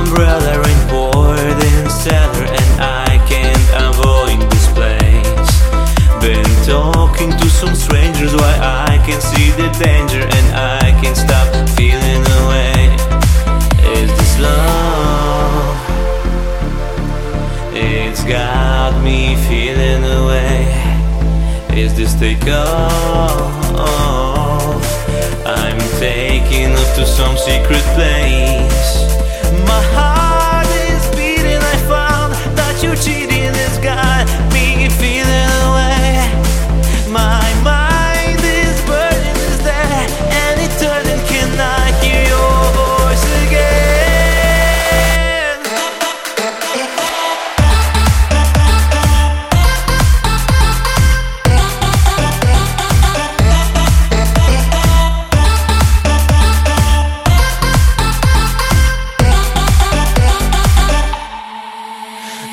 umbrella and poured in cellar and I can't avoid this place Been talking to some strangers why I can see the danger and I can't stop feeling away Is this love? It's got me feeling away Is this takeoff? I'm taking off to some secret place. My heart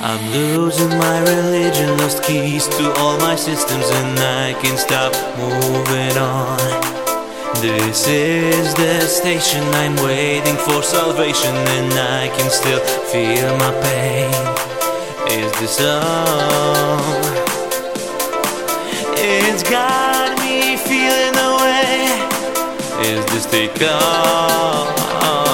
I'm losing my religion, lost keys to all my systems, and I can't stop moving on. This is the station, I'm waiting for salvation, and I can still feel my pain. Is this all? It's got me feeling away. Is this take off?